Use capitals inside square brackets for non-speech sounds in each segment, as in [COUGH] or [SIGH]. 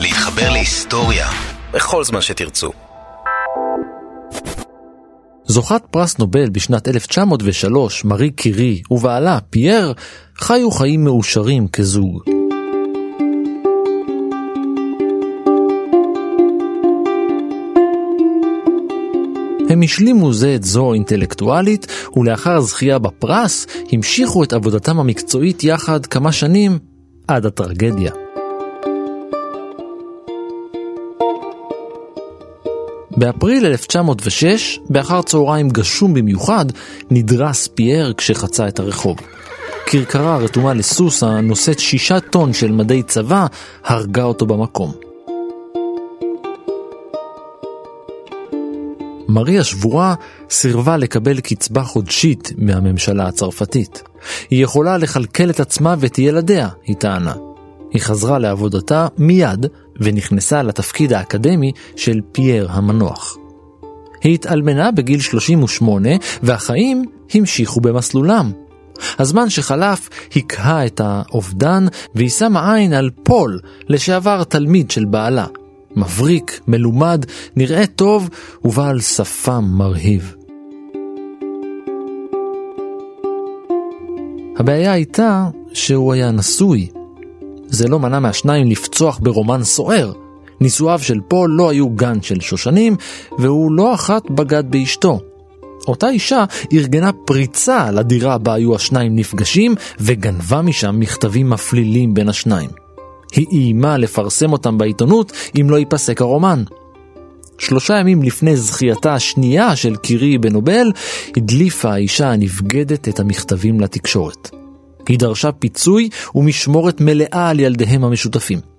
להתחבר להיסטוריה בכל זמן שתרצו. זוכת פרס נובל בשנת 1903, מארי קירי ובעלה, פייר, חיו חיים מאושרים כזוג. הם השלימו זה את זו אינטלקטואלית, ולאחר זכייה בפרס, המשיכו את עבודתם המקצועית יחד כמה שנים, עד הטרגדיה. באפריל 1906, באחר צהריים גשום במיוחד, נדרס פייר כשחצה את הרחוב. כרכרה רתומה לסוס הנושאת שישה טון של מדי צבא, הרגה אותו במקום. מריה שבורה סירבה לקבל קצבה חודשית מהממשלה הצרפתית. היא יכולה לכלכל את עצמה ואת ילדיה, היא טענה. היא חזרה לעבודתה מיד ונכנסה לתפקיד האקדמי של פייר המנוח. היא התאלמנה בגיל 38 והחיים המשיכו במסלולם. הזמן שחלף הקהה את האובדן והיא שמה עין על פול, לשעבר תלמיד של בעלה. מבריק, מלומד, נראה טוב ובעל שפם מרהיב. הבעיה הייתה שהוא היה נשוי. זה לא מנע מהשניים לפצוח ברומן סוער. נישואיו של פול לא היו גן של שושנים, והוא לא אחת בגד באשתו. אותה אישה ארגנה פריצה לדירה בה היו השניים נפגשים, וגנבה משם מכתבים מפלילים בין השניים. היא איימה לפרסם אותם בעיתונות אם לא ייפסק הרומן. שלושה ימים לפני זכייתה השנייה של קירי בנובל, הדליפה האישה הנבגדת את המכתבים לתקשורת. היא דרשה פיצוי ומשמורת מלאה על ילדיהם המשותפים.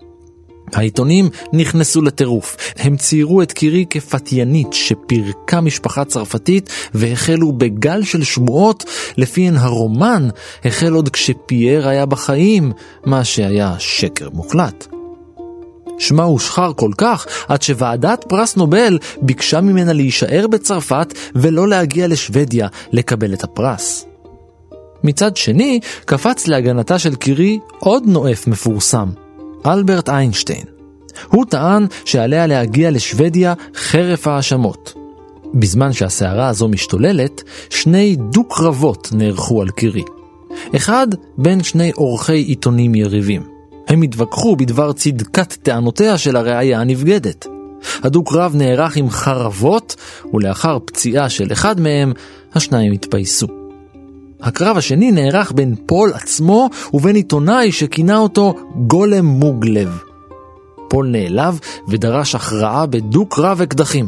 העיתונים נכנסו לטירוף. הם ציירו את קירי כפתיינית שפירקה משפחה צרפתית והחלו בגל של שמועות לפיהן הרומן החל עוד כשפייר היה בחיים, מה שהיה שקר מוחלט. שמה הושחר כל כך עד שוועדת פרס נובל ביקשה ממנה להישאר בצרפת ולא להגיע לשוודיה לקבל את הפרס. מצד שני, קפץ להגנתה של קירי עוד נואף מפורסם, אלברט איינשטיין. הוא טען שעליה להגיע לשוודיה חרף האשמות. בזמן שהסערה הזו משתוללת, שני דו-קרבות נערכו על קירי. אחד בין שני עורכי עיתונים יריבים. הם התווכחו בדבר צדקת טענותיה של הראייה הנבגדת. הדו-קרב נערך עם חרבות, ולאחר פציעה של אחד מהם, השניים התפייסו. הקרב השני נערך בין פול עצמו ובין עיתונאי שכינה אותו גולם מוגלב. פול נעלב ודרש הכרעה בדו-קרב אקדחים.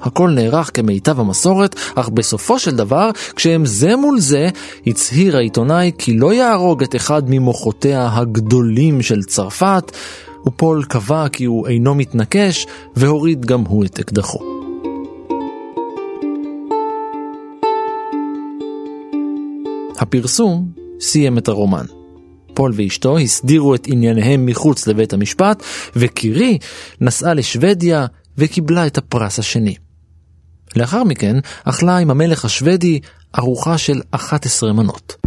הכל נערך כמיטב המסורת, אך בסופו של דבר, כשהם זה מול זה, הצהיר העיתונאי כי לא יהרוג את אחד ממוחותיה הגדולים של צרפת, ופול קבע כי הוא אינו מתנקש, והוריד גם הוא את אקדחו. הפרסום סיים את הרומן. פול ואשתו הסדירו את ענייניהם מחוץ לבית המשפט, וקירי נסעה לשוודיה וקיבלה את הפרס השני. לאחר מכן אכלה עם המלך השוודי ארוחה של 11 מנות.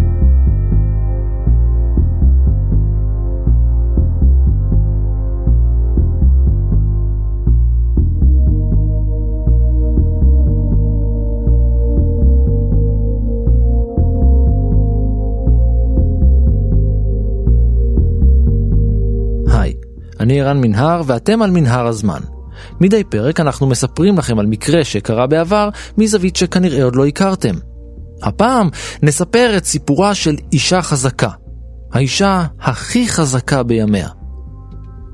אני ערן מנהר ואתם על מנהר הזמן. מדי פרק אנחנו מספרים לכם על מקרה שקרה בעבר מזווית שכנראה עוד לא הכרתם. הפעם נספר את סיפורה של אישה חזקה. האישה הכי חזקה בימיה.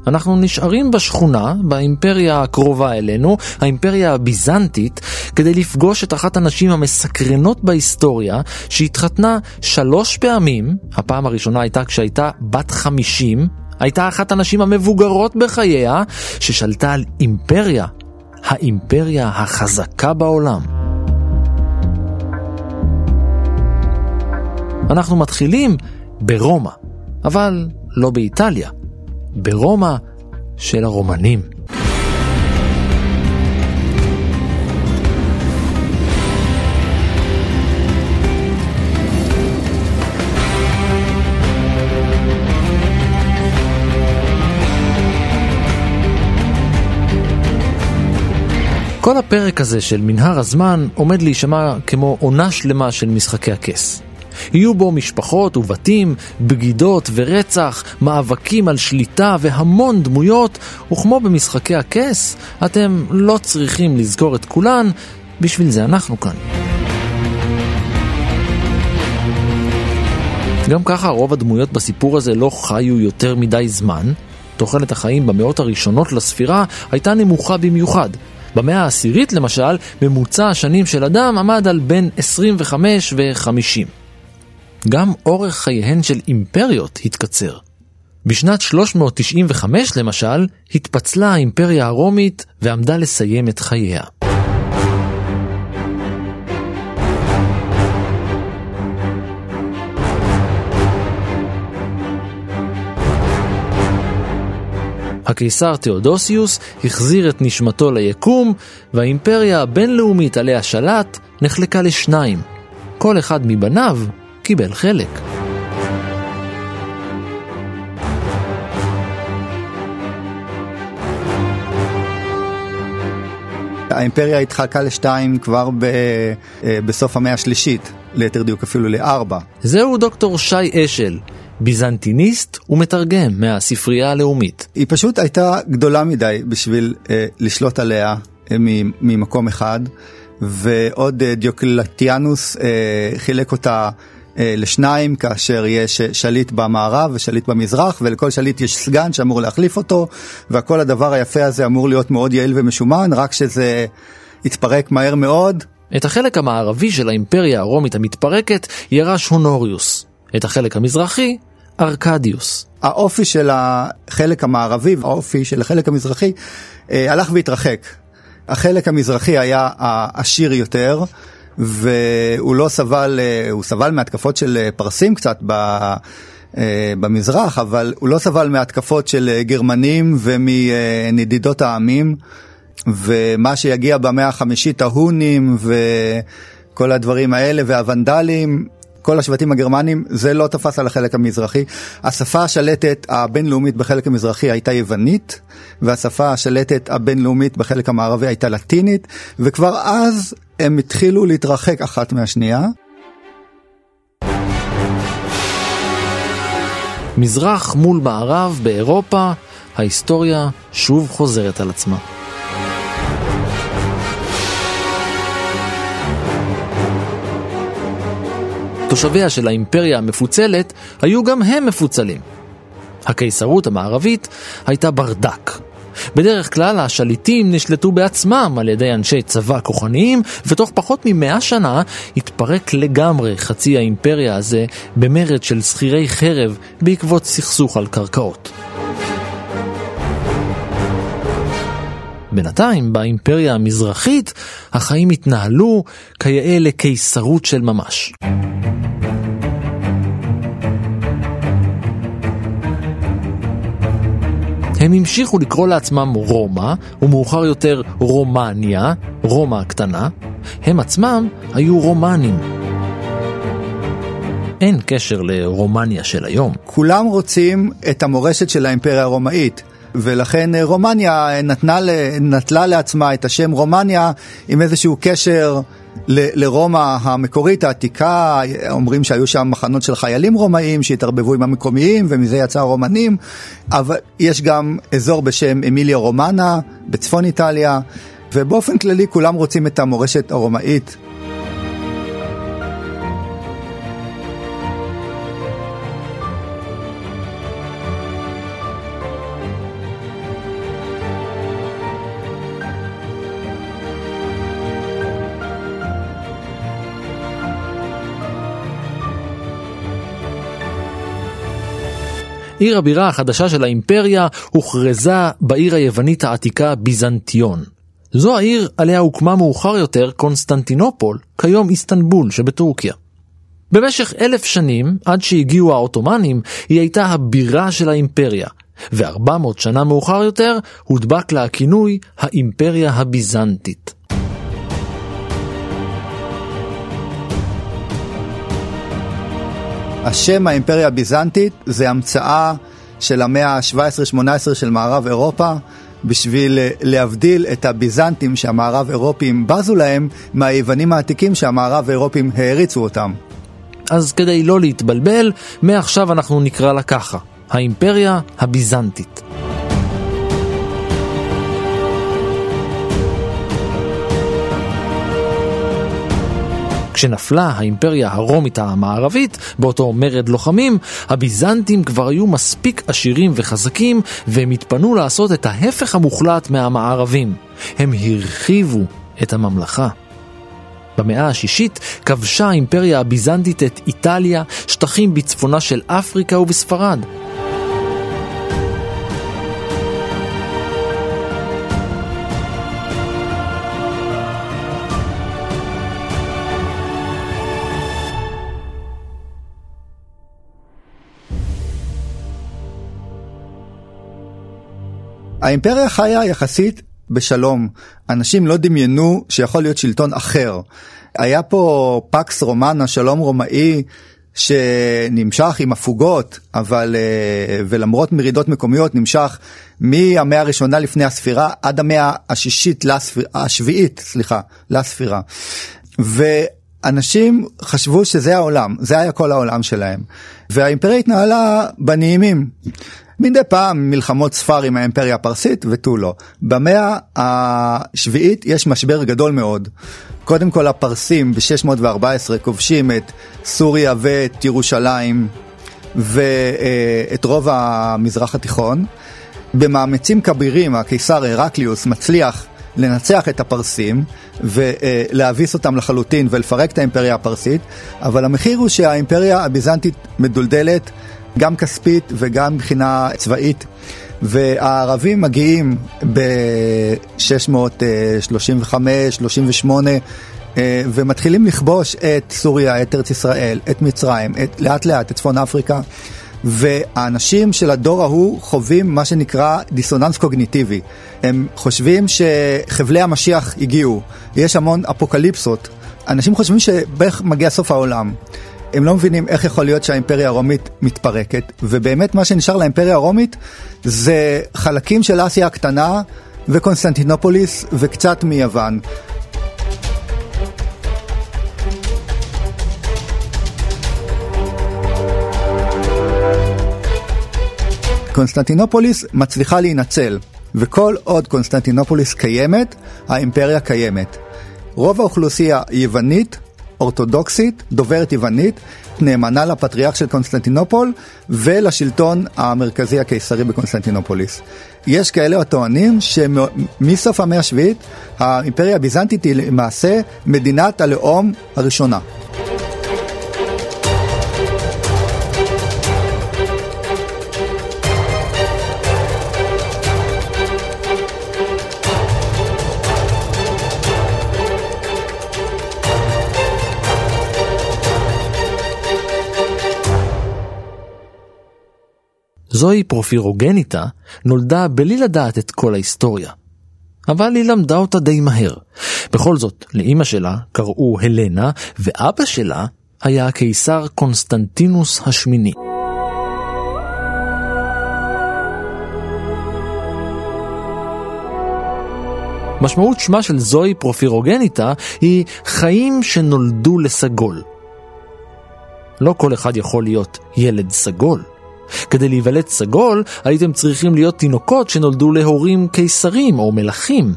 אנחנו נשארים בשכונה, באימפריה הקרובה אלינו, האימפריה הביזנטית, כדי לפגוש את אחת הנשים המסקרנות בהיסטוריה, שהתחתנה שלוש פעמים, הפעם הראשונה הייתה כשהייתה בת חמישים, הייתה אחת הנשים המבוגרות בחייה, ששלטה על אימפריה, האימפריה החזקה בעולם. אנחנו מתחילים ברומא, אבל לא באיטליה, ברומא של הרומנים. כל הפרק הזה של מנהר הזמן עומד להישמע כמו עונה שלמה של משחקי הכס. יהיו בו משפחות ובתים, בגידות ורצח, מאבקים על שליטה והמון דמויות, וכמו במשחקי הכס, אתם לא צריכים לזכור את כולן, בשביל זה אנחנו כאן. גם ככה רוב הדמויות בסיפור הזה לא חיו יותר מדי זמן. תוחלת החיים במאות הראשונות לספירה הייתה נמוכה במיוחד. במאה העשירית למשל, ממוצע השנים של אדם עמד על בין 25 ו-50. גם אורך חייהן של אימפריות התקצר. בשנת 395 למשל, התפצלה האימפריה הרומית ועמדה לסיים את חייה. הקיסר תאודוסיוס החזיר את נשמתו ליקום, והאימפריה הבינלאומית עליה שלט נחלקה לשניים. כל אחד מבניו קיבל חלק. האימפריה התחלקה לשתיים כבר ב, אה, בסוף המאה השלישית, ליתר דיוק אפילו לארבע. זהו דוקטור שי אשל, ביזנטיניסט ומתרגם מהספרייה הלאומית. היא פשוט הייתה גדולה מדי בשביל אה, לשלוט עליה אה, ממקום אחד, ועוד אה, דיוקלטיאנוס אה, חילק אותה אה, לשניים, כאשר יש שליט במערב ושליט במזרח, ולכל שליט יש סגן שאמור להחליף אותו, וכל הדבר היפה הזה אמור להיות מאוד יעיל ומשומן, רק שזה התפרק מהר מאוד. את החלק המערבי של האימפריה הרומית המתפרקת ירש הונוריוס. את החלק המזרחי, ארקדיוס. האופי של החלק המערבי והאופי של החלק המזרחי אה, הלך והתרחק. החלק המזרחי היה העשיר יותר, והוא לא סבל, אה, הוא סבל מהתקפות של אה, פרסים קצת ב... במזרח, אבל הוא לא סבל מהתקפות של גרמנים ומנדידות העמים, ומה שיגיע במאה החמישית, ההונים וכל הדברים האלה והוונדלים, כל השבטים הגרמנים, זה לא תפס על החלק המזרחי. השפה השלטת הבינלאומית בחלק המזרחי הייתה יוונית, והשפה השלטת הבינלאומית בחלק המערבי הייתה לטינית, וכבר אז הם התחילו להתרחק אחת מהשנייה. מזרח מול מערב באירופה, ההיסטוריה שוב חוזרת על עצמה. תושביה של האימפריה המפוצלת היו גם הם מפוצלים. הקיסרות המערבית הייתה ברדק. בדרך כלל השליטים נשלטו בעצמם על ידי אנשי צבא כוחניים, ותוך פחות ממאה שנה התפרק לגמרי חצי האימפריה הזה במרד של שכירי חרב בעקבות סכסוך על קרקעות. בינתיים, באימפריה המזרחית, החיים התנהלו כיאה לקיסרות של ממש. הם המשיכו לקרוא לעצמם רומא, ומאוחר יותר רומניה, רומא הקטנה. הם עצמם היו רומנים. אין קשר לרומניה של היום. כולם רוצים את המורשת של האימפריה הרומאית. ולכן רומניה נתנה, נטלה לעצמה את השם רומניה עם איזשהו קשר ל- לרומא המקורית העתיקה, אומרים שהיו שם מחנות של חיילים רומאים שהתערבבו עם המקומיים ומזה יצא רומנים, אבל יש גם אזור בשם אמיליה רומנה בצפון איטליה, ובאופן כללי כולם רוצים את המורשת הרומאית עיר הבירה החדשה של האימפריה הוכרזה בעיר היוונית העתיקה ביזנטיון. זו העיר עליה הוקמה מאוחר יותר קונסטנטינופול, כיום איסטנבול שבטורקיה. במשך אלף שנים, עד שהגיעו העות'מאנים, היא הייתה הבירה של האימפריה, ו-400 שנה מאוחר יותר הודבק לה הכינוי האימפריה הביזנטית. השם האימפריה הביזנטית זה המצאה של המאה ה-17-18 של מערב אירופה, בשביל להבדיל את הביזנטים שהמערב אירופים בזו להם מהיוונים העתיקים שהמערב אירופים העריצו אותם. אז כדי לא להתבלבל, מעכשיו אנחנו נקרא לה ככה, האימפריה הביזנטית. כשנפלה האימפריה הרומית המערבית, באותו מרד לוחמים, הביזנטים כבר היו מספיק עשירים וחזקים, והם התפנו לעשות את ההפך המוחלט מהמערבים. הם הרחיבו את הממלכה. במאה השישית כבשה האימפריה הביזנטית את איטליה, שטחים בצפונה של אפריקה ובספרד. האימפריה חיה יחסית בשלום. אנשים לא דמיינו שיכול להיות שלטון אחר. היה פה פקס רומנה, שלום רומאי, שנמשך עם הפוגות, אבל אה, ולמרות מרידות מקומיות נמשך מהמאה הראשונה לפני הספירה עד המאה השישית, לספיר, השביעית, סליחה, לספירה. ואנשים חשבו שזה העולם, זה היה כל העולם שלהם. והאימפריה התנהלה בנעימים. מדי פעם מלחמות ספר עם האימפריה הפרסית ותו לא. במאה השביעית יש משבר גדול מאוד. קודם כל הפרסים ב-614 כובשים את סוריה ואת ירושלים ואת רוב המזרח התיכון. במאמצים כבירים הקיסר הרקליוס מצליח לנצח את הפרסים ולהביס אותם לחלוטין ולפרק את האימפריה הפרסית, אבל המחיר הוא שהאימפריה הביזנטית מדולדלת גם כספית וגם מבחינה צבאית. והערבים מגיעים ב-635, 38 ומתחילים לכבוש את סוריה, את ארץ ישראל, את מצרים, את, לאט לאט את צפון אפריקה. והאנשים של הדור ההוא חווים מה שנקרא דיסוננס קוגניטיבי. הם חושבים שחבלי המשיח הגיעו, יש המון אפוקליפסות. אנשים חושבים שבערך מגיע סוף העולם. הם לא מבינים איך יכול להיות שהאימפריה הרומית מתפרקת, ובאמת מה שנשאר לאימפריה הרומית זה חלקים של אסיה הקטנה וקונסטנטינופוליס וקצת מיוון. קונסטנטינופוליס מצליחה להינצל, וכל עוד קונסטנטינופוליס קיימת, האימפריה קיימת. רוב האוכלוסייה יוונית, אורתודוקסית, דוברת יוונית, נאמנה לפטריארך של קונסטנטינופול ולשלטון המרכזי הקיסרי בקונסטנטינופוליס. יש כאלה הטוענים שמסוף המאה השביעית האימפריה הביזנטית היא למעשה מדינת הלאום הראשונה. זואי פורפירוגניטה נולדה בלי לדעת את כל ההיסטוריה. אבל היא למדה אותה די מהר. בכל זאת, לאימא שלה קראו הלנה, ואבא שלה היה הקיסר קונסטנטינוס השמיני. משמעות שמה של זואי פורפירוגניטה היא חיים שנולדו לסגול. לא כל אחד יכול להיות ילד סגול. כדי להיוולד סגול, הייתם צריכים להיות תינוקות שנולדו להורים קיסרים או מלכים.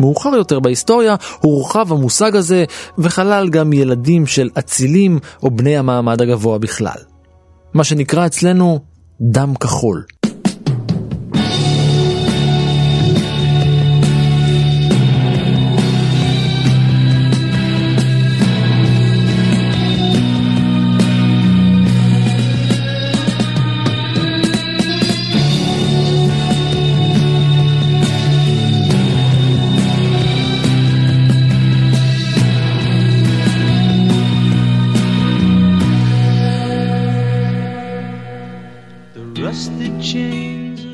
מאוחר יותר בהיסטוריה הורחב המושג הזה וכלל גם ילדים של אצילים או בני המעמד הגבוה בכלל. מה שנקרא אצלנו דם כחול.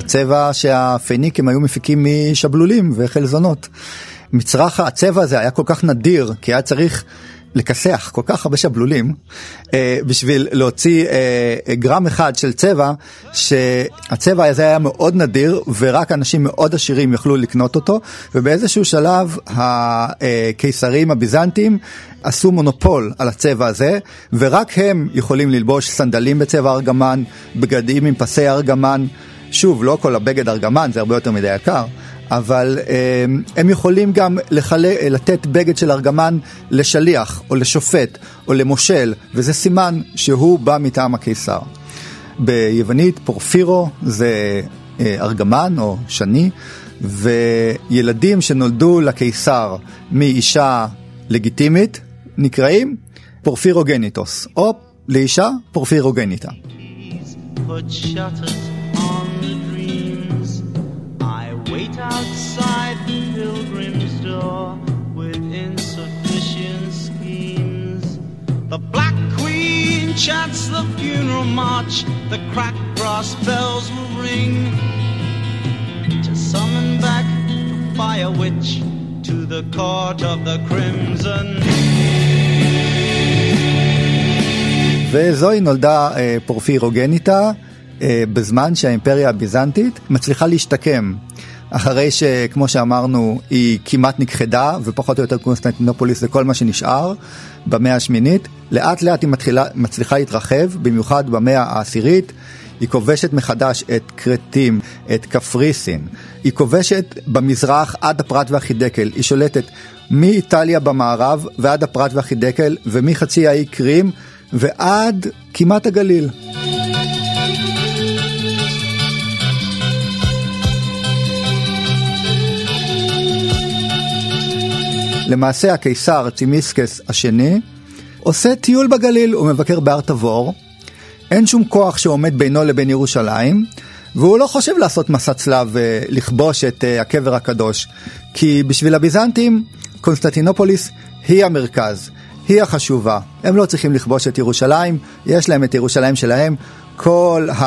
צבע שהפיניקים היו מפיקים משבלולים וחלזונות. מצרך הצבע הזה היה כל כך נדיר, כי היה צריך לכסח כל כך הרבה שבלולים אה, בשביל להוציא אה, גרם אחד של צבע שהצבע הזה היה מאוד נדיר ורק אנשים מאוד עשירים יכלו לקנות אותו ובאיזשהו שלב הקיסרים הביזנטים עשו מונופול על הצבע הזה ורק הם יכולים ללבוש סנדלים בצבע ארגמן, בגדים עם פסי ארגמן, שוב לא כל הבגד ארגמן זה הרבה יותר מדי יקר אבל אה, הם יכולים גם לחלה, לתת בגד של ארגמן לשליח או לשופט או למושל, וזה סימן שהוא בא מטעם הקיסר. ביוונית פורפירו זה אה, ארגמן או שני, וילדים שנולדו לקיסר מאישה לגיטימית נקראים פורפירוגניטוס, או לאישה פורפירוגניטה. Shutters outside the pilgrim's door with insufficient schemes. The Black Queen chants the funeral march, the cracked brass bells will ring to summon back the fire witch to the court of the crimson. וזואי נולדה אה, פורפירוגניטה אה, בזמן שהאימפריה הביזנטית מצליחה להשתקם אחרי שכמו שאמרנו היא כמעט נכחדה ופחות או יותר קונסטנטינופוליס זה כל מה שנשאר במאה השמינית, לאט לאט היא מתחילה, מצליחה להתרחב, במיוחד במאה העשירית. היא כובשת מחדש את כרתים, את קפריסין. היא כובשת במזרח עד הפרת והחידקל. היא שולטת מאיטליה במערב ועד הפרת והחידקל ומחצי האי קרים ועד כמעט הגליל. למעשה הקיסר צימיסקס השני עושה טיול בגליל, הוא מבקר בהר תבור, אין שום כוח שעומד בינו לבין ירושלים, והוא לא חושב לעשות מסע צלב ולכבוש את אה, הקבר הקדוש, כי בשביל הביזנטים קונסטנטינופוליס היא המרכז, היא החשובה. הם לא צריכים לכבוש את ירושלים, יש להם את ירושלים שלהם. כל ה...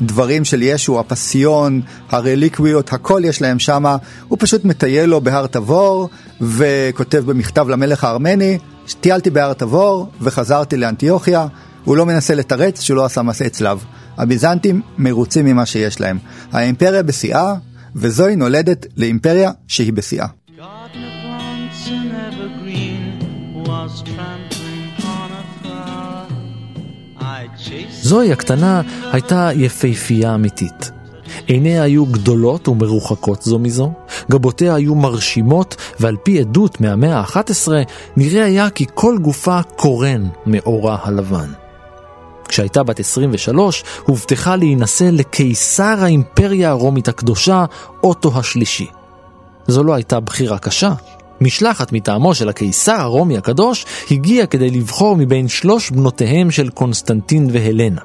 אמ, דברים של ישו, הפסיון, הרליקוויות, הכל יש להם שמה. הוא פשוט מטייל לו בהר תבור וכותב במכתב למלך הארמני, טיילתי בהר תבור וחזרתי לאנטיוכיה. הוא לא מנסה לתרץ שהוא לא עשה מסעי צלב. הביזנטים מרוצים ממה שיש להם. האימפריה בשיאה, וזוהי נולדת לאימפריה שהיא בשיאה. זוהי הקטנה הייתה יפהפייה אמיתית. עיניה היו גדולות ומרוחקות זו מזו, גבותיה היו מרשימות, ועל פי עדות מהמאה ה-11, נראה היה כי כל גופה קורן מאורה הלבן. כשהייתה בת 23, הובטחה להינשא לקיסר האימפריה הרומית הקדושה, אוטו השלישי. זו לא הייתה בחירה קשה. משלחת מטעמו של הקיסר הרומי הקדוש הגיעה כדי לבחור מבין שלוש בנותיהם של קונסטנטין והלנה.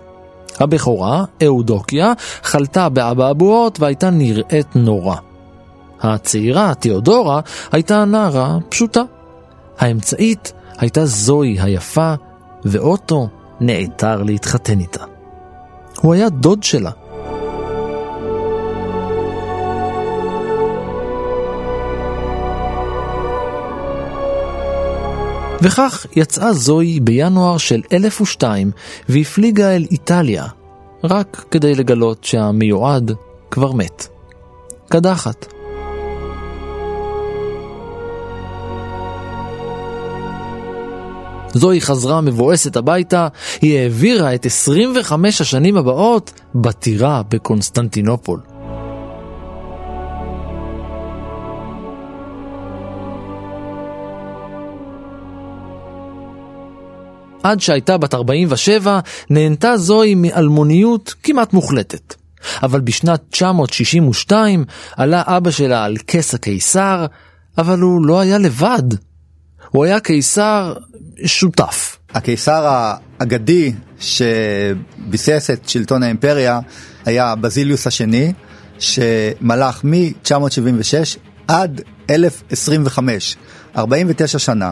הבכורה, אהודוקיה, חלתה באבעבועות והייתה נראית נורא. הצעירה, תיאודורה, הייתה נערה פשוטה. האמצעית הייתה זוהי היפה, ואוטו נעתר להתחתן איתה. הוא היה דוד שלה, וכך יצאה זוהי בינואר של 1002 והפליגה אל איטליה, רק כדי לגלות שהמיועד כבר מת. קדחת. זואי חזרה מבואסת הביתה, היא העבירה את 25 השנים הבאות בטירה בקונסטנטינופול. עד שהייתה בת 47, נהנתה זוהי מאלמוניות כמעט מוחלטת. אבל בשנת 962 עלה אבא שלה על כס הקיסר, אבל הוא לא היה לבד. הוא היה קיסר שותף. הקיסר האגדי שביסס את שלטון האימפריה היה בזיליוס השני, שמלך מ-976 עד 1025, 49 שנה.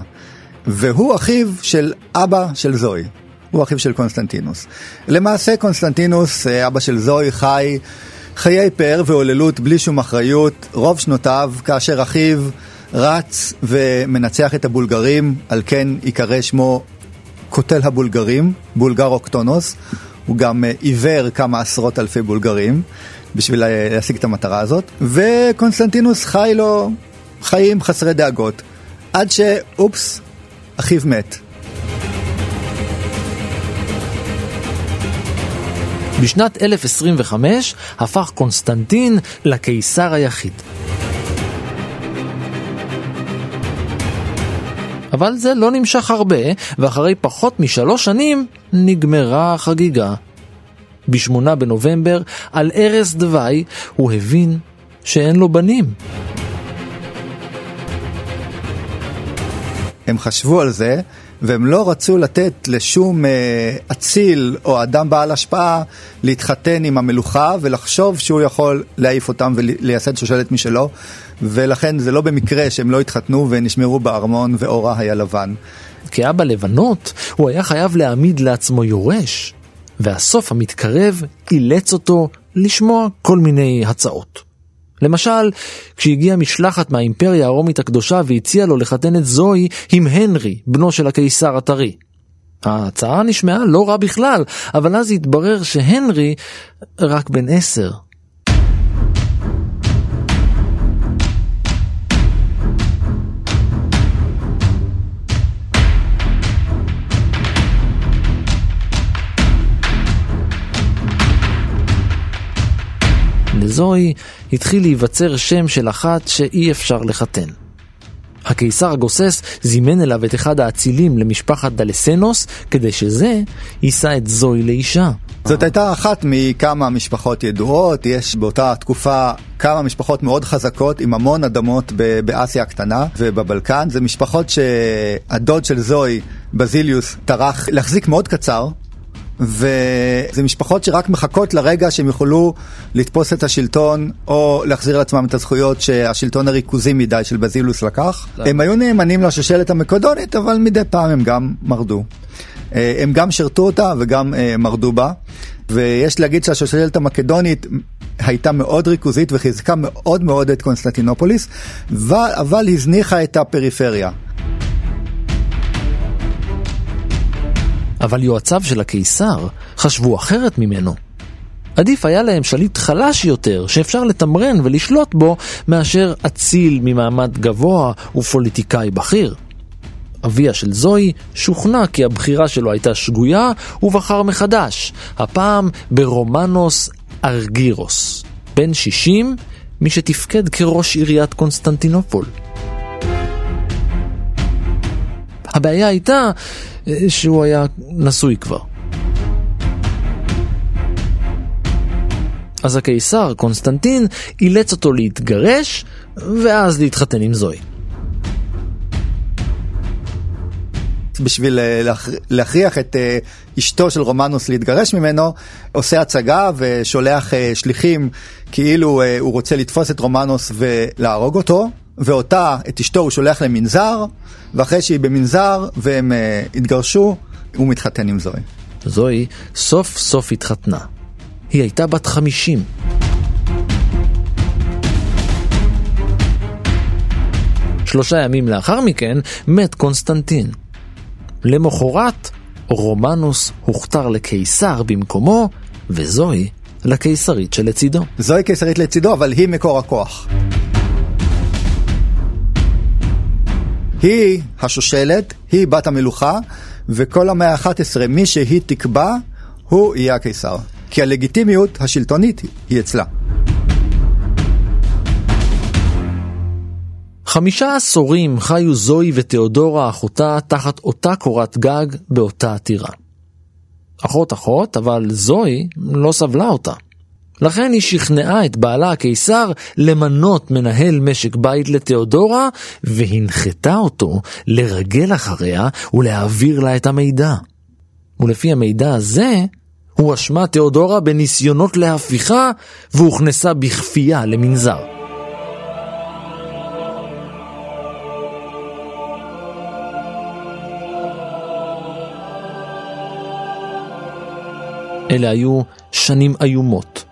והוא אחיו של אבא של זואי, הוא אחיו של קונסטנטינוס. למעשה קונסטנטינוס, אה, אבא של זואי, חי חיי פאר והוללות בלי שום אחריות רוב שנותיו, כאשר אחיו רץ ומנצח את הבולגרים, על כן ייקרא שמו קוטל הבולגרים, בולגרוקטונוס. הוא גם אה, עיוור כמה עשרות אלפי בולגרים בשביל להשיג את המטרה הזאת, וקונסטנטינוס חי לו חיים חסרי דאגות, עד שאופס, אחיו מת. בשנת 1025 הפך קונסטנטין לקיסר היחיד. אבל זה לא נמשך הרבה, ואחרי פחות משלוש שנים נגמרה החגיגה. בשמונה בנובמבר, על ערש דווי, הוא הבין שאין לו בנים. הם חשבו על זה, והם לא רצו לתת לשום אה, אציל או אדם בעל השפעה להתחתן עם המלוכה ולחשוב שהוא יכול להעיף אותם ולייסד שושלת משלו, ולכן זה לא במקרה שהם לא התחתנו ונשמרו בארמון ואורה היה לבן. כאבא לבנות, הוא היה חייב להעמיד לעצמו יורש, והסוף המתקרב אילץ אותו לשמוע כל מיני הצעות. למשל, כשהגיעה משלחת מהאימפריה הרומית הקדושה והציעה לו לחתן את זוהי עם הנרי, בנו של הקיסר הטרי. ההצעה נשמעה לא רע בכלל, אבל אז התברר שהנרי רק בן עשר. לזוהי התחיל להיווצר שם של אחת שאי אפשר לחתן. הקיסר הגוסס זימן אליו את אחד האצילים למשפחת דלסנוס, כדי שזה יישא את זוהי לאישה. זאת הייתה אחת מכמה משפחות ידועות, יש באותה תקופה כמה משפחות מאוד חזקות עם המון אדמות באסיה הקטנה ובבלקן. זה משפחות שהדוד של זוהי, בזיליוס, טרח להחזיק מאוד קצר, וזה משפחות שרק מחכות לרגע שהם יוכלו לתפוס את השלטון או להחזיר לעצמם את הזכויות שהשלטון הריכוזי מדי של בזיליוס לקח. הם היו נאמנים לשושלת המקדונית, אבל מדי פעם הם גם מרדו. אה, הם גם שירתו אותה וגם אה, מרדו בה. ויש להגיד שהשושלת המקדונית הייתה מאוד ריכוזית וחיזקה מאוד מאוד את קונסטנטינופוליס, אבל הזניחה את הפריפריה. אבל יועציו של הקיסר חשבו אחרת ממנו. עדיף היה להם שליט חלש יותר, שאפשר לתמרן ולשלוט בו, מאשר אציל ממעמד גבוה ופוליטיקאי בכיר. אביה של זואי שוכנע כי הבחירה שלו הייתה שגויה, ובחר מחדש, הפעם ברומנוס ארגירוס, בן 60, מי שתפקד כראש עיריית קונסטנטינופול. הבעיה הייתה שהוא היה נשוי כבר. אז הקיסר, קונסטנטין, אילץ אותו להתגרש, ואז להתחתן עם זוהי. בשביל אה, להכריח את אה, אשתו של רומנוס להתגרש ממנו, עושה הצגה ושולח אה, שליחים כאילו הוא רוצה לתפוס את רומנוס ולהרוג אותו, ואותה, את אשתו, הוא שולח למנזר, ואחרי שהיא במנזר והם uh, התגרשו, הוא מתחתן עם זוהי. זוהי סוף סוף התחתנה. היא הייתה בת חמישים. שלושה ימים לאחר מכן מת קונסטנטין. למחרת, רומנוס הוכתר לקיסר במקומו, וזוהי לקיסרית שלצידו. זוהי קיסרית לצידו, אבל היא מקור הכוח. היא השושלת, היא בת המלוכה, וכל המאה ה-11, מי שהיא תקבע, הוא יהיה הקיסר. כי הלגיטימיות השלטונית היא אצלה. חמישה עשורים חיו זוהי ותיאודורה אחותה תחת אותה קורת גג באותה עתירה. אחות אחות, אבל זוהי לא סבלה אותה. לכן היא שכנעה את בעלה הקיסר למנות מנהל משק בית לתיאודורה, והנחתה אותו לרגל אחריה ולהעביר לה את המידע. ולפי המידע הזה, הואשמה תיאודורה בניסיונות להפיכה, והוכנסה בכפייה למנזר. אלה היו שנים איומות.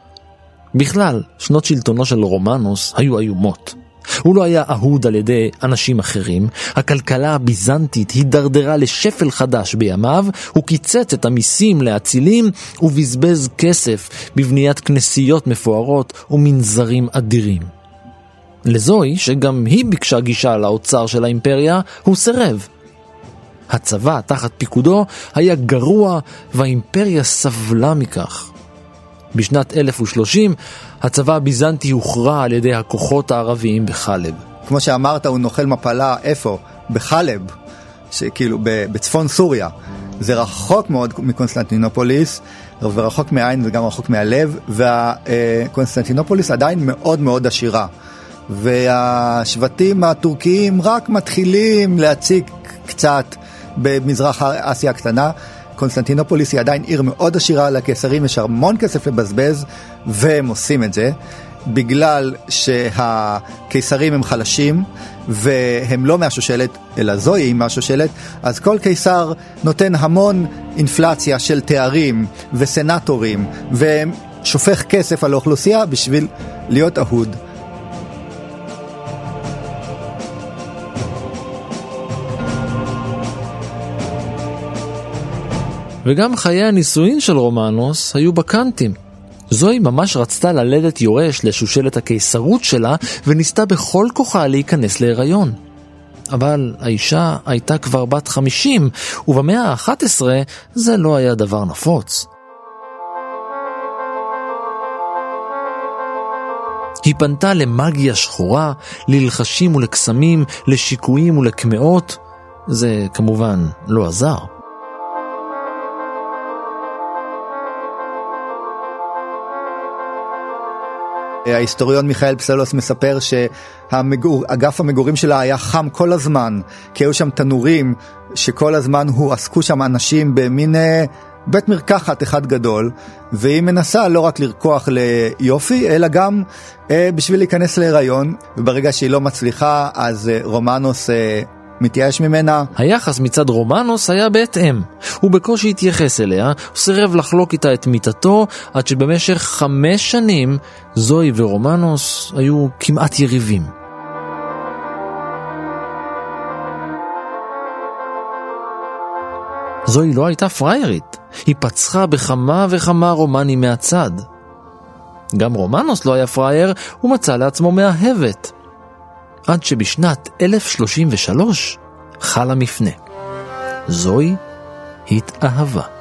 בכלל, שנות שלטונו של רומנוס היו איומות. הוא לא היה אהוד על ידי אנשים אחרים, הכלכלה הביזנטית הידרדרה לשפל חדש בימיו, הוא קיצץ את המיסים לאצילים ובזבז כסף בבניית כנסיות מפוארות ומנזרים אדירים. לזוהי, שגם היא ביקשה גישה לאוצר של האימפריה, הוא סירב. הצבא תחת פיקודו היה גרוע והאימפריה סבלה מכך. בשנת 1030 הצבא הביזנטי הוכרע על ידי הכוחות הערביים בחלב. כמו שאמרת, הוא נוחל מפלה איפה? בחלב, שכאילו בצפון סוריה. זה רחוק מאוד מקונסטנטינופוליס, ורחוק מהעין וגם רחוק מהלב, וקונסטנטינופוליס עדיין מאוד מאוד עשירה. והשבטים הטורקיים רק מתחילים להציק קצת במזרח אסיה הקטנה. קונסטנטינופוליס היא עדיין עיר מאוד עשירה, לקיסרים יש המון כסף לבזבז, והם עושים את זה. בגלל שהקיסרים הם חלשים והם לא מהשושלת, אלא זואי מהשושלת, אז כל קיסר נותן המון אינפלציה של תארים וסנטורים ושופך כסף על האוכלוסייה בשביל להיות אהוד. וגם חיי הנישואין של רומנוס היו בקנטים. זוהי ממש רצתה ללדת יורש לשושלת הקיסרות שלה, וניסתה בכל כוחה להיכנס להיריון. אבל האישה הייתה כבר בת חמישים, ובמאה ה-11 זה לא היה דבר נפוץ. היא פנתה למאגיה שחורה, ללחשים ולקסמים, לשיקויים ולקמעות. זה כמובן לא עזר. ההיסטוריון מיכאל פסלוס מספר שאגף המגורים שלה היה חם כל הזמן, כי היו שם תנורים שכל הזמן הועסקו שם אנשים במין אה, בית מרקחת אחד גדול, והיא מנסה לא רק לרקוח ליופי, אלא גם אה, בשביל להיכנס להיריון, וברגע שהיא לא מצליחה, אז אה, רומנוס מתייאש ממנה. היחס מצד רומנוס היה בהתאם. הוא בקושי התייחס אליה, הוא סירב לחלוק איתה את מיטתו, עד שבמשך חמש שנים זוהי ורומנוס היו כמעט יריבים. זוהי לא הייתה פריירית, היא פצחה בכמה וכמה רומנים מהצד. גם רומנוס לא היה פרייר, הוא מצא לעצמו מאהבת. עד שבשנת 1033 חל המפנה. זוהי התאהבה.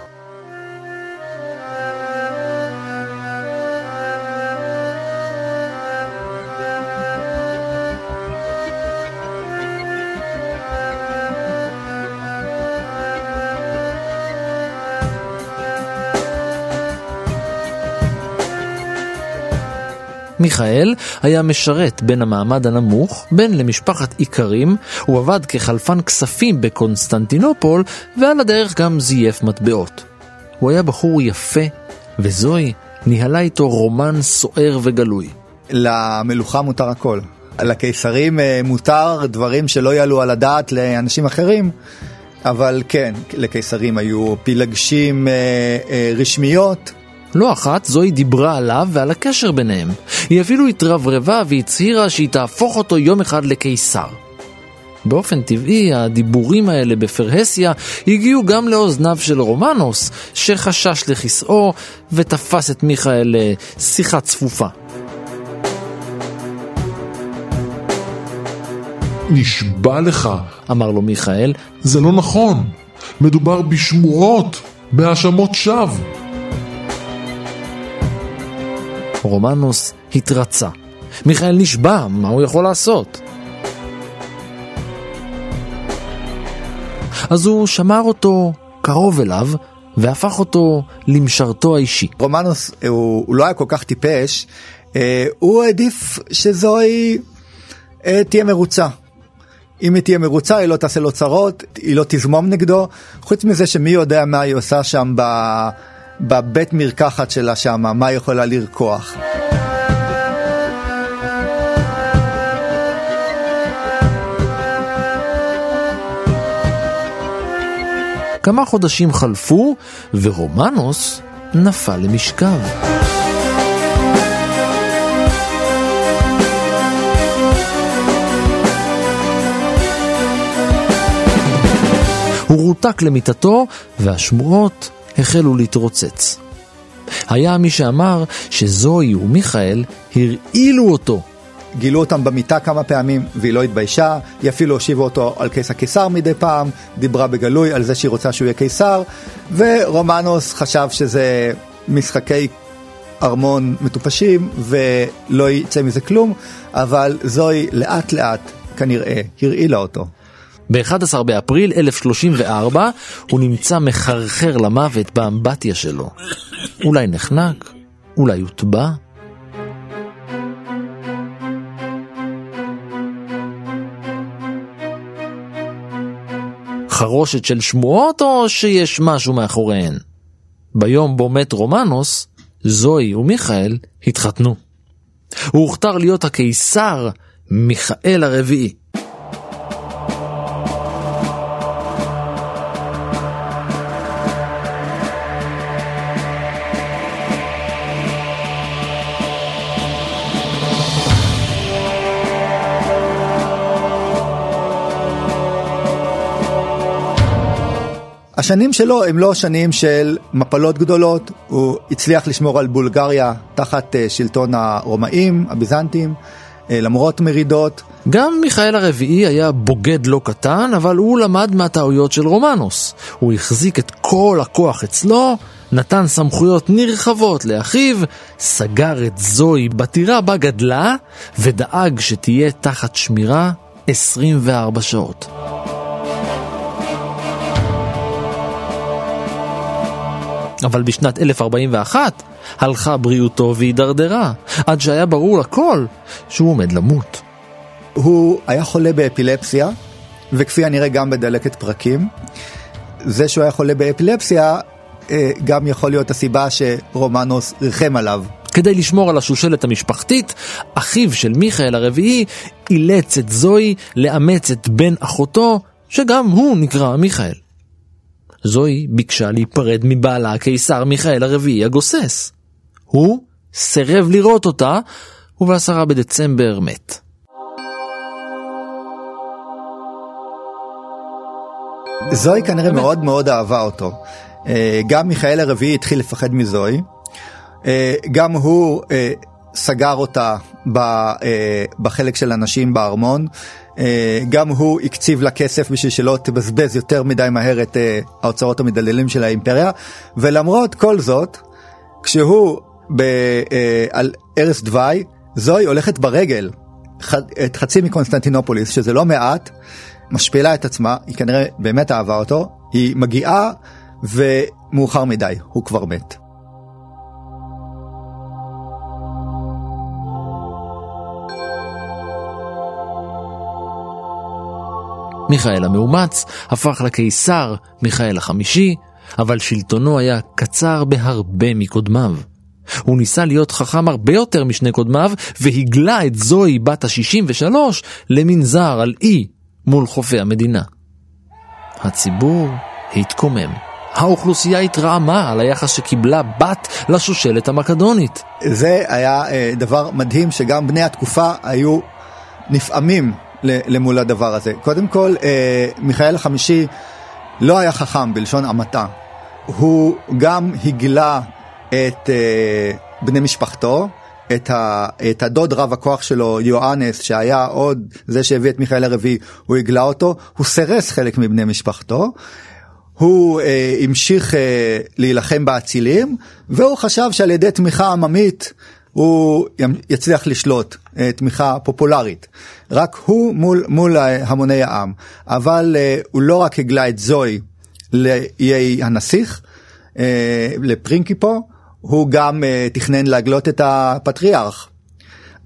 מיכאל היה משרת בן המעמד הנמוך, בן למשפחת איכרים, הוא עבד כחלפן כספים בקונסטנטינופול, ועל הדרך גם זייף מטבעות. הוא היה בחור יפה, וזואי ניהלה איתו רומן סוער וגלוי. למלוכה מותר הכל. לקיסרים אה, מותר דברים שלא יעלו על הדעת לאנשים אחרים, אבל כן, לקיסרים היו פילגשים אה, אה, רשמיות. לא אחת זוהי דיברה עליו ועל הקשר ביניהם. היא אפילו התרברבה והצהירה שהיא תהפוך אותו יום אחד לקיסר. באופן טבעי, הדיבורים האלה בפרהסיה הגיעו גם לאוזניו של רומנוס, שחשש לכיסאו ותפס את מיכאל לשיחה צפופה. נשבע לך, אמר לו מיכאל, זה לא נכון. מדובר בשמועות, בהאשמות שווא. רומנוס התרצה. מיכאל נשבע, מה הוא יכול לעשות? אז הוא שמר אותו קרוב אליו, והפך אותו למשרתו האישי. רומנוס הוא, הוא לא היה כל כך טיפש, אה, הוא העדיף שזוהי אה, תהיה מרוצה. אם היא תהיה מרוצה היא לא תעשה לו צרות, היא לא תזמום נגדו, חוץ מזה שמי יודע מה היא עושה שם ב... בבית מרקחת שלה שמה, מה היא יכולה לרקוח. כמה חודשים חלפו, ורומנוס נפל למשכב. הוא רותק למיטתו, והשמועות החלו להתרוצץ. היה מי שאמר שזוהי ומיכאל הרעילו אותו. גילו אותם במיטה כמה פעמים והיא לא התביישה, היא אפילו הושיבה אותו על כס הקיסר מדי פעם, דיברה בגלוי על זה שהיא רוצה שהוא יהיה קיסר, ורומנוס חשב שזה משחקי ארמון מטופשים ולא יצא מזה כלום, אבל זוהי לאט לאט כנראה הרעילה אותו. ב-11 באפריל 1034 הוא נמצא מחרחר למוות באמבטיה שלו. אולי נחנק? אולי הוטבע? חרושת של שמועות או שיש משהו מאחוריהן? ביום בו מת רומנוס, זוהי ומיכאל התחתנו. הוא הוכתר להיות הקיסר מיכאל הרביעי. השנים שלו הם לא שנים של מפלות גדולות, הוא הצליח לשמור על בולגריה תחת אה, שלטון הרומאים, הביזנטים, אה, למרות מרידות. גם מיכאל הרביעי היה בוגד לא קטן, אבל הוא למד מהטעויות של רומנוס. הוא החזיק את כל הכוח אצלו, נתן סמכויות נרחבות לאחיו, סגר את זוהי בטירה בה גדלה, ודאג שתהיה תחת שמירה 24 שעות. אבל בשנת 1041 הלכה בריאותו והידרדרה, עד שהיה ברור לכל שהוא עומד למות. הוא היה חולה באפילפסיה, וכפי הנראה גם בדלקת פרקים. זה שהוא היה חולה באפילפסיה, אה, גם יכול להיות הסיבה שרומנוס ריחם עליו. כדי לשמור על השושלת המשפחתית, אחיו של מיכאל הרביעי אילץ את זוהי לאמץ את בן אחותו, שגם הוא נקרא מיכאל. זוהי ביקשה להיפרד מבעלה הקיסר מיכאל הרביעי הגוסס. הוא סירב לראות אותה, ובעשרה בדצמבר מת. זוהי כנראה מאוד מאוד אהבה אותו. אה, גם מיכאל הרביעי התחיל לפחד מזוהי. אה, גם הוא אה, סגר אותה בחלק של הנשים בארמון. אה, גם הוא הקציב לה כסף בשביל שלא תבזבז יותר מדי מהר את אה, האוצרות המדללים של האימפריה, ולמרות כל זאת, כשהוא ב, אה, על ערש דווי, זוהי הולכת ברגל את חצי מקונסטנטינופוליס, שזה לא מעט, משפילה את עצמה, היא כנראה באמת אהבה אותו, היא מגיעה ומאוחר מדי, הוא כבר מת. מיכאל המאומץ הפך לקיסר מיכאל החמישי, אבל שלטונו היה קצר בהרבה מקודמיו. הוא ניסה להיות חכם הרבה יותר משני קודמיו, והגלה את זוהי בת ה-63 למנזר על אי מול חופי המדינה. הציבור התקומם. האוכלוסייה התרעמה על היחס שקיבלה בת לשושלת המקדונית. זה היה אה, דבר מדהים שגם בני התקופה היו נפעמים למול הדבר הזה. קודם כל, אה, מיכאל החמישי לא היה חכם בלשון המעטה. הוא גם הגלה את אה, בני משפחתו, את, ה, את הדוד רב הכוח שלו, יואנס, שהיה עוד זה שהביא את מיכאל הרביעי, הוא הגלה אותו, הוא סירס חלק מבני משפחתו. הוא אה, המשיך אה, להילחם באצילים, והוא חשב שעל ידי תמיכה עממית הוא יצליח לשלוט, אה, תמיכה פופולרית. רק הוא מול, מול המוני העם. אבל אה, הוא לא רק הגלה את זוהי לאיי הנסיך, אה, לפרינקיפו, הוא גם תכנן להגלות את הפטריארך.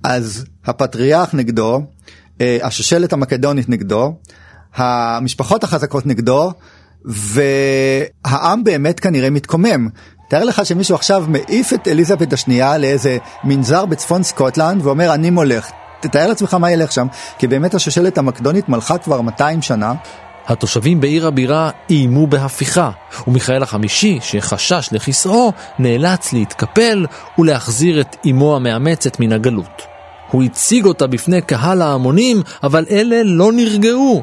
אז הפטריארך נגדו, השושלת המקדונית נגדו, המשפחות החזקות נגדו, והעם באמת כנראה מתקומם, תאר לך שמישהו עכשיו מעיף את אליזבת השנייה לאיזה מנזר בצפון סקוטלנד ואומר אני מולך. תתאר לעצמך מה ילך שם, כי באמת השושלת המקדונית מלכה כבר 200 שנה. התושבים בעיר הבירה איימו בהפיכה, ומיכאל החמישי, שחשש לכיסאו, נאלץ להתקפל ולהחזיר את אמו המאמצת מן הגלות. הוא הציג אותה בפני קהל ההמונים, אבל אלה לא נרגעו.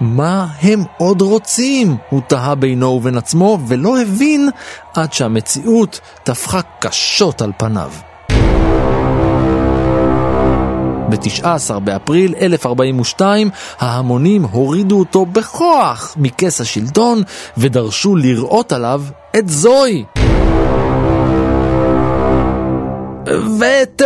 מה הם עוד רוצים? הוא תהה בינו ובין עצמו, ולא הבין עד שהמציאות טפחה קשות על פניו. ב-19 באפריל 1042 ההמונים הורידו אותו בכוח מכס השלטון ודרשו לראות עליו את זוהי. ואת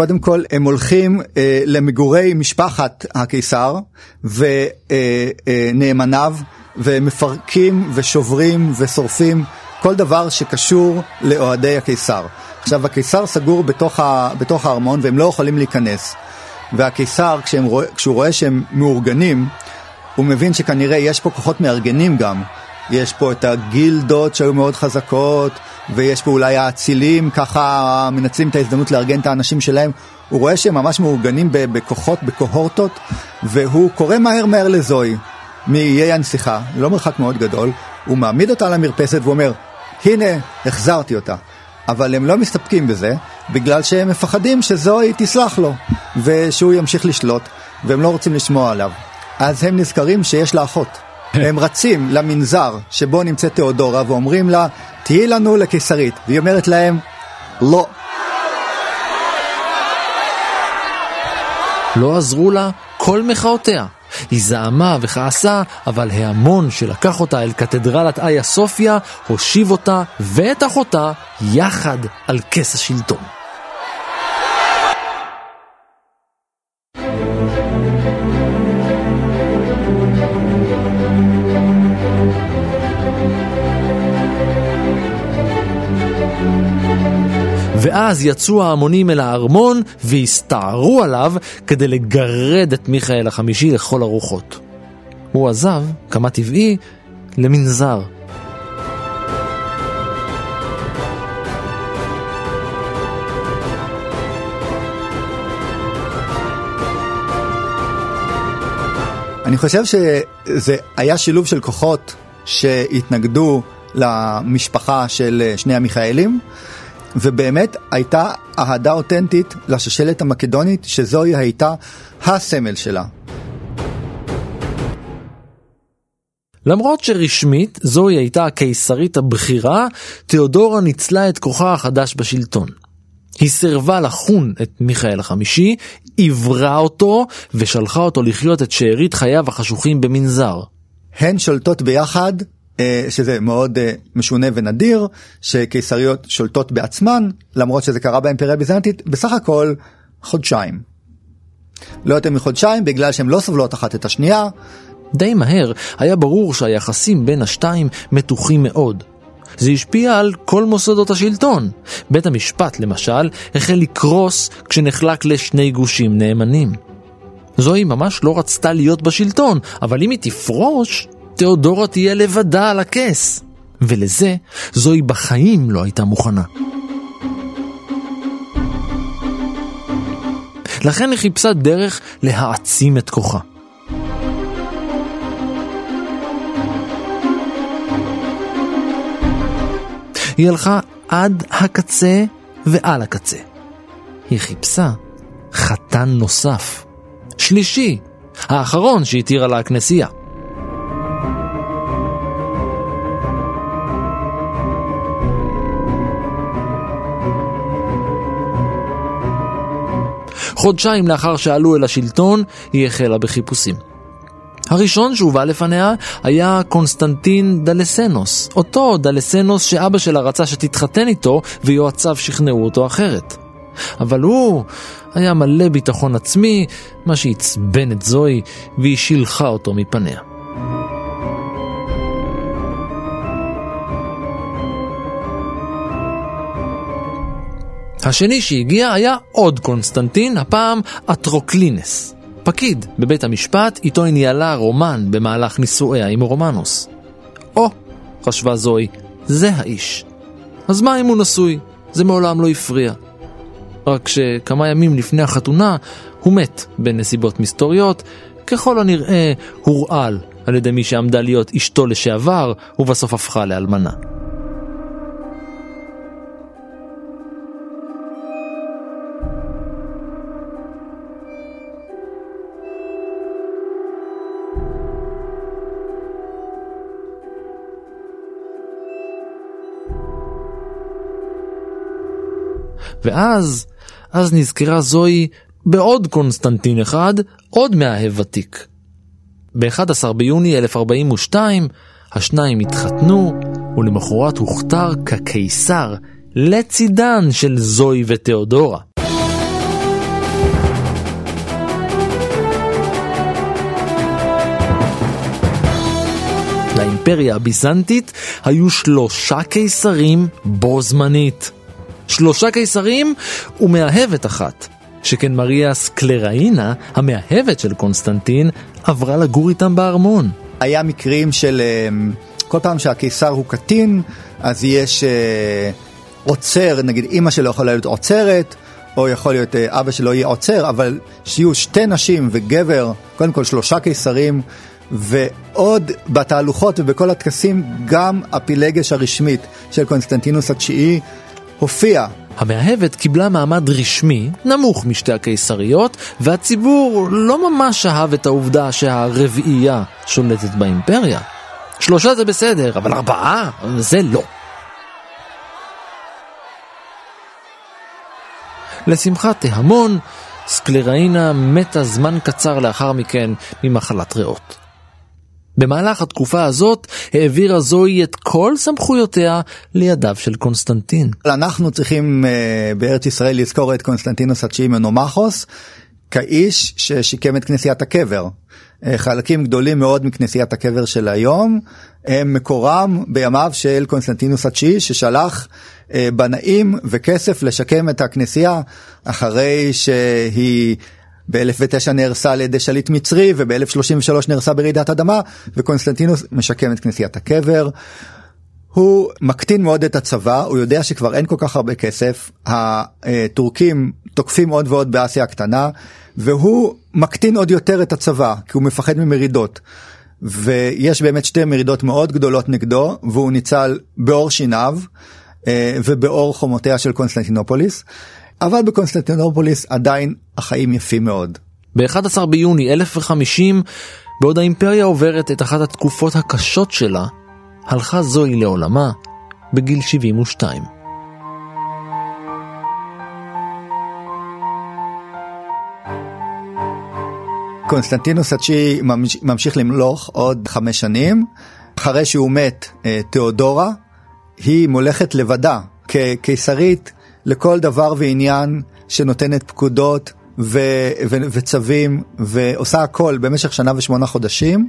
קודם כל הם הולכים אה, למגורי משפחת הקיסר ונאמניו אה, אה, ומפרקים ושוברים ושורפים כל דבר שקשור לאוהדי הקיסר. עכשיו הקיסר סגור בתוך, ה, בתוך הארמון והם לא יכולים להיכנס. והקיסר כשהוא, כשהוא רואה שהם מאורגנים הוא מבין שכנראה יש פה כוחות מארגנים גם. יש פה את הגילדות שהיו מאוד חזקות, ויש פה אולי האצילים, ככה מנצלים את ההזדמנות לארגן את האנשים שלהם. הוא רואה שהם ממש מאורגנים בכוחות, בקוהורטות, והוא קורא מהר מהר לזוהי, מאיי הנסיכה, לא מרחק מאוד גדול, הוא מעמיד אותה על המרפסת ואומר, הנה, החזרתי אותה. אבל הם לא מסתפקים בזה, בגלל שהם מפחדים שזוהי תסלח לו, ושהוא ימשיך לשלוט, והם לא רוצים לשמוע עליו. אז הם נזכרים שיש לה אחות. [LAUGHS] הם רצים למנזר שבו נמצאת תיאודורה ואומרים לה, תהיי לנו לקיסרית. והיא אומרת להם, לא. לא עזרו לה כל מחאותיה. היא זעמה וכעסה, אבל ההמון שלקח אותה אל קתדרלת איה סופיה, הושיב אותה ואת אחותה יחד על כס השלטון. ואז יצאו ההמונים אל הארמון והסתערו עליו כדי לגרד את מיכאל החמישי לכל הרוחות. הוא עזב, כמה טבעי, למנזר. אני חושב שזה היה שילוב של כוחות שהתנגדו למשפחה של שני המיכאלים, ובאמת הייתה אהדה אותנטית לשושלת המקדונית, שזוהי הייתה הסמל שלה. למרות שרשמית זוהי הייתה הקיסרית הבכירה, תיאודורה ניצלה את כוחה החדש בשלטון. היא סירבה לחון את מיכאל החמישי, עברה אותו ושלחה אותו לחיות את שארית חייו החשוכים במנזר. הן שולטות ביחד שזה מאוד אה, משונה ונדיר, שקיסריות שולטות בעצמן, למרות שזה קרה באימפריה הביזנטית, בסך הכל חודשיים. לא יותר מחודשיים בגלל שהן לא סובלות אחת את השנייה. די מהר היה ברור שהיחסים בין השתיים מתוחים מאוד. זה השפיע על כל מוסדות השלטון. בית המשפט, למשל, החל לקרוס כשנחלק לשני גושים נאמנים. זוהי ממש לא רצתה להיות בשלטון, אבל אם היא תפרוש, תיאודורה תהיה לבדה על הכס. ולזה זוהי בחיים לא הייתה מוכנה. לכן היא חיפשה דרך להעצים את כוחה. היא הלכה עד הקצה ועל הקצה. היא חיפשה חתן נוסף, שלישי, האחרון שהתירה לה הכנסייה. חודשיים לאחר שעלו אל השלטון, היא החלה בחיפושים. הראשון שהובא לפניה היה קונסטנטין דלסנוס, אותו דלסנוס שאבא שלה רצה שתתחתן איתו ויועציו שכנעו אותו אחרת. אבל הוא היה מלא ביטחון עצמי, מה שעצבן את זואי, והיא שילחה אותו מפניה. השני שהגיע היה עוד קונסטנטין, הפעם אטרוקלינס. פקיד בבית המשפט, איתו היא ניהלה רומן במהלך נישואיה עם רומנוס. או, חשבה זואי, זה האיש. אז מה אם הוא נשוי? זה מעולם לא הפריע. רק שכמה ימים לפני החתונה הוא מת בנסיבות מסתוריות, ככל הנראה הורעל על ידי מי שעמדה להיות אשתו לשעבר, ובסוף הפכה לאלמנה. ואז, אז נזכרה זוהי בעוד קונסטנטין אחד, עוד מאהב ותיק. ב-11 ביוני 1042 השניים התחתנו, ולמחרת הוכתר כקיסר לצידן של זוהי ותיאודורה. לאימפריה הביזנטית היו שלושה קיסרים בו זמנית. שלושה קיסרים ומאהבת אחת, שכן מריה סקלראינה, המאהבת של קונסטנטין, עברה לגור איתם בארמון. היה מקרים של אה, כל פעם שהקיסר הוא קטין, אז יש אה, עוצר, נגיד אימא שלו יכולה להיות עוצרת, או יכול להיות אה, אבא שלו יהיה עוצר, אבל שיהיו שתי נשים וגבר, קודם כל שלושה קיסרים, ועוד בתהלוכות ובכל הטקסים גם הפילגש הרשמית של קונסטנטינוס התשיעי הופיע. המאהבת קיבלה מעמד רשמי, נמוך משתי הקיסריות, והציבור לא ממש אהב את העובדה שהרביעייה שולטת באימפריה. שלושה זה בסדר, אבל ארבעה? זה לא. לשמחת ההמון, סקלראינה מתה זמן קצר לאחר מכן ממחלת ריאות. במהלך התקופה הזאת העבירה זואי את כל סמכויותיה לידיו של קונסטנטין. אנחנו צריכים uh, בארץ ישראל לזכור את קונסטנטינוס התשיעי מונומכוס כאיש ששיקם את כנסיית הקבר. Uh, חלקים גדולים מאוד מכנסיית הקבר של היום הם מקורם בימיו של קונסטנטינוס התשיעי ששלח uh, בנאים וכסף לשקם את הכנסייה אחרי שהיא ב-1009 נהרסה על ידי שליט מצרי וב-1033 נהרסה ברעידת אדמה וקונסטנטינוס משקם את כנסיית הקבר. הוא מקטין מאוד את הצבא, הוא יודע שכבר אין כל כך הרבה כסף, הטורקים תוקפים עוד ועוד באסיה הקטנה, והוא מקטין עוד יותר את הצבא, כי הוא מפחד ממרידות. ויש באמת שתי מרידות מאוד גדולות נגדו, והוא ניצל בעור שיניו אה, ובעור חומותיה של קונסטנטינופוליס. אבל בקונסטנטינופוליס עדיין החיים יפים מאוד. ב-11 ביוני 1050, בעוד האימפריה עוברת את אחת התקופות הקשות שלה, הלכה זואי לעולמה בגיל 72. קונסטנטינוס התשיעי ממשיך למלוך עוד חמש שנים. אחרי שהוא מת, אה, תיאודורה, היא מולכת לבדה כקיסרית לכל דבר ועניין שנותנת פקודות ו- ו- וצווים ועושה הכל במשך שנה ושמונה חודשים.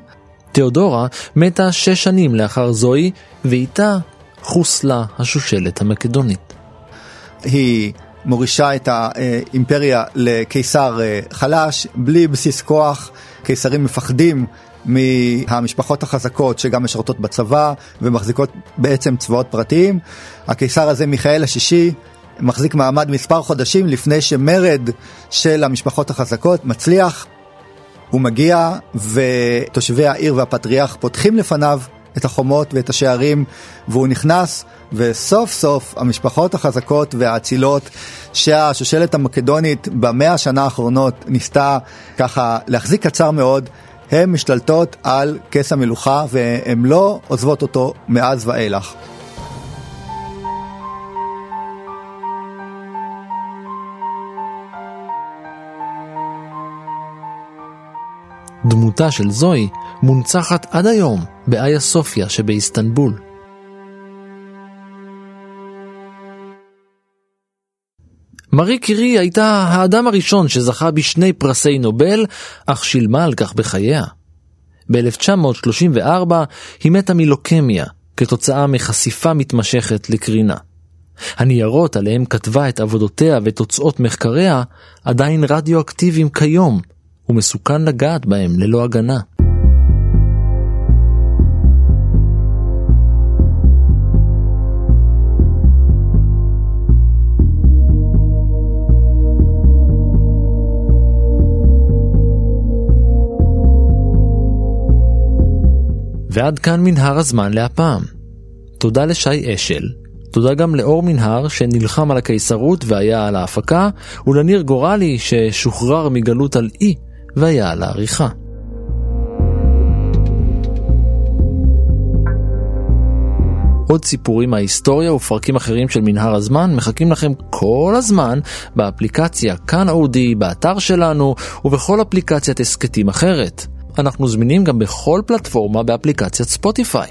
תיאודורה מתה שש שנים לאחר זוהי, ואיתה חוסלה השושלת המקדונית. היא מורישה את האימפריה לקיסר אה, חלש, בלי בסיס כוח, קיסרים מפחדים מהמשפחות החזקות שגם משרתות בצבא ומחזיקות בעצם צבאות פרטיים. הקיסר הזה, מיכאל השישי, מחזיק מעמד מספר חודשים לפני שמרד של המשפחות החזקות מצליח. הוא מגיע ותושבי העיר והפטריארך פותחים לפניו את החומות ואת השערים והוא נכנס וסוף סוף המשפחות החזקות והאצילות שהשושלת המקדונית במאה השנה האחרונות ניסתה ככה להחזיק קצר מאוד הן משתלטות על כס המלוכה והן לא עוזבות אותו מאז ואילך. דמותה של זוהי מונצחת עד היום באיה סופיה שבאיסטנבול. מארי קירי הייתה האדם הראשון שזכה בשני פרסי נובל, אך שילמה על כך בחייה. ב-1934 היא מתה מלוקמיה, כתוצאה מחשיפה מתמשכת לקרינה. הניירות עליהם כתבה את עבודותיה ותוצאות מחקריה עדיין רדיואקטיביים כיום, ומסוכן לגעת בהם ללא הגנה. ועד כאן מנהר הזמן להפעם. תודה לשי אשל, תודה גם לאור מנהר שנלחם על הקיסרות והיה על ההפקה, ולניר גורלי ששוחרר מגלות על אי והיה על העריכה. עוד סיפורים מההיסטוריה ופרקים אחרים של מנהר הזמן מחכים לכם כל הזמן באפליקציה כאן אודי, באתר שלנו ובכל אפליקציית הסכתים אחרת. אנחנו זמינים גם בכל פלטפורמה באפליקציית ספוטיפיי.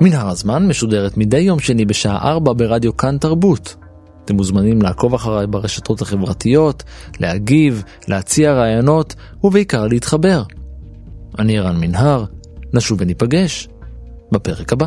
מנהר הזמן משודרת מדי יום שני בשעה 4 ברדיו כאן תרבות. אתם מוזמנים לעקוב אחריי ברשתות החברתיות, להגיב, להציע רעיונות ובעיקר להתחבר. אני ערן מנהר, נשוב וניפגש בפרק הבא.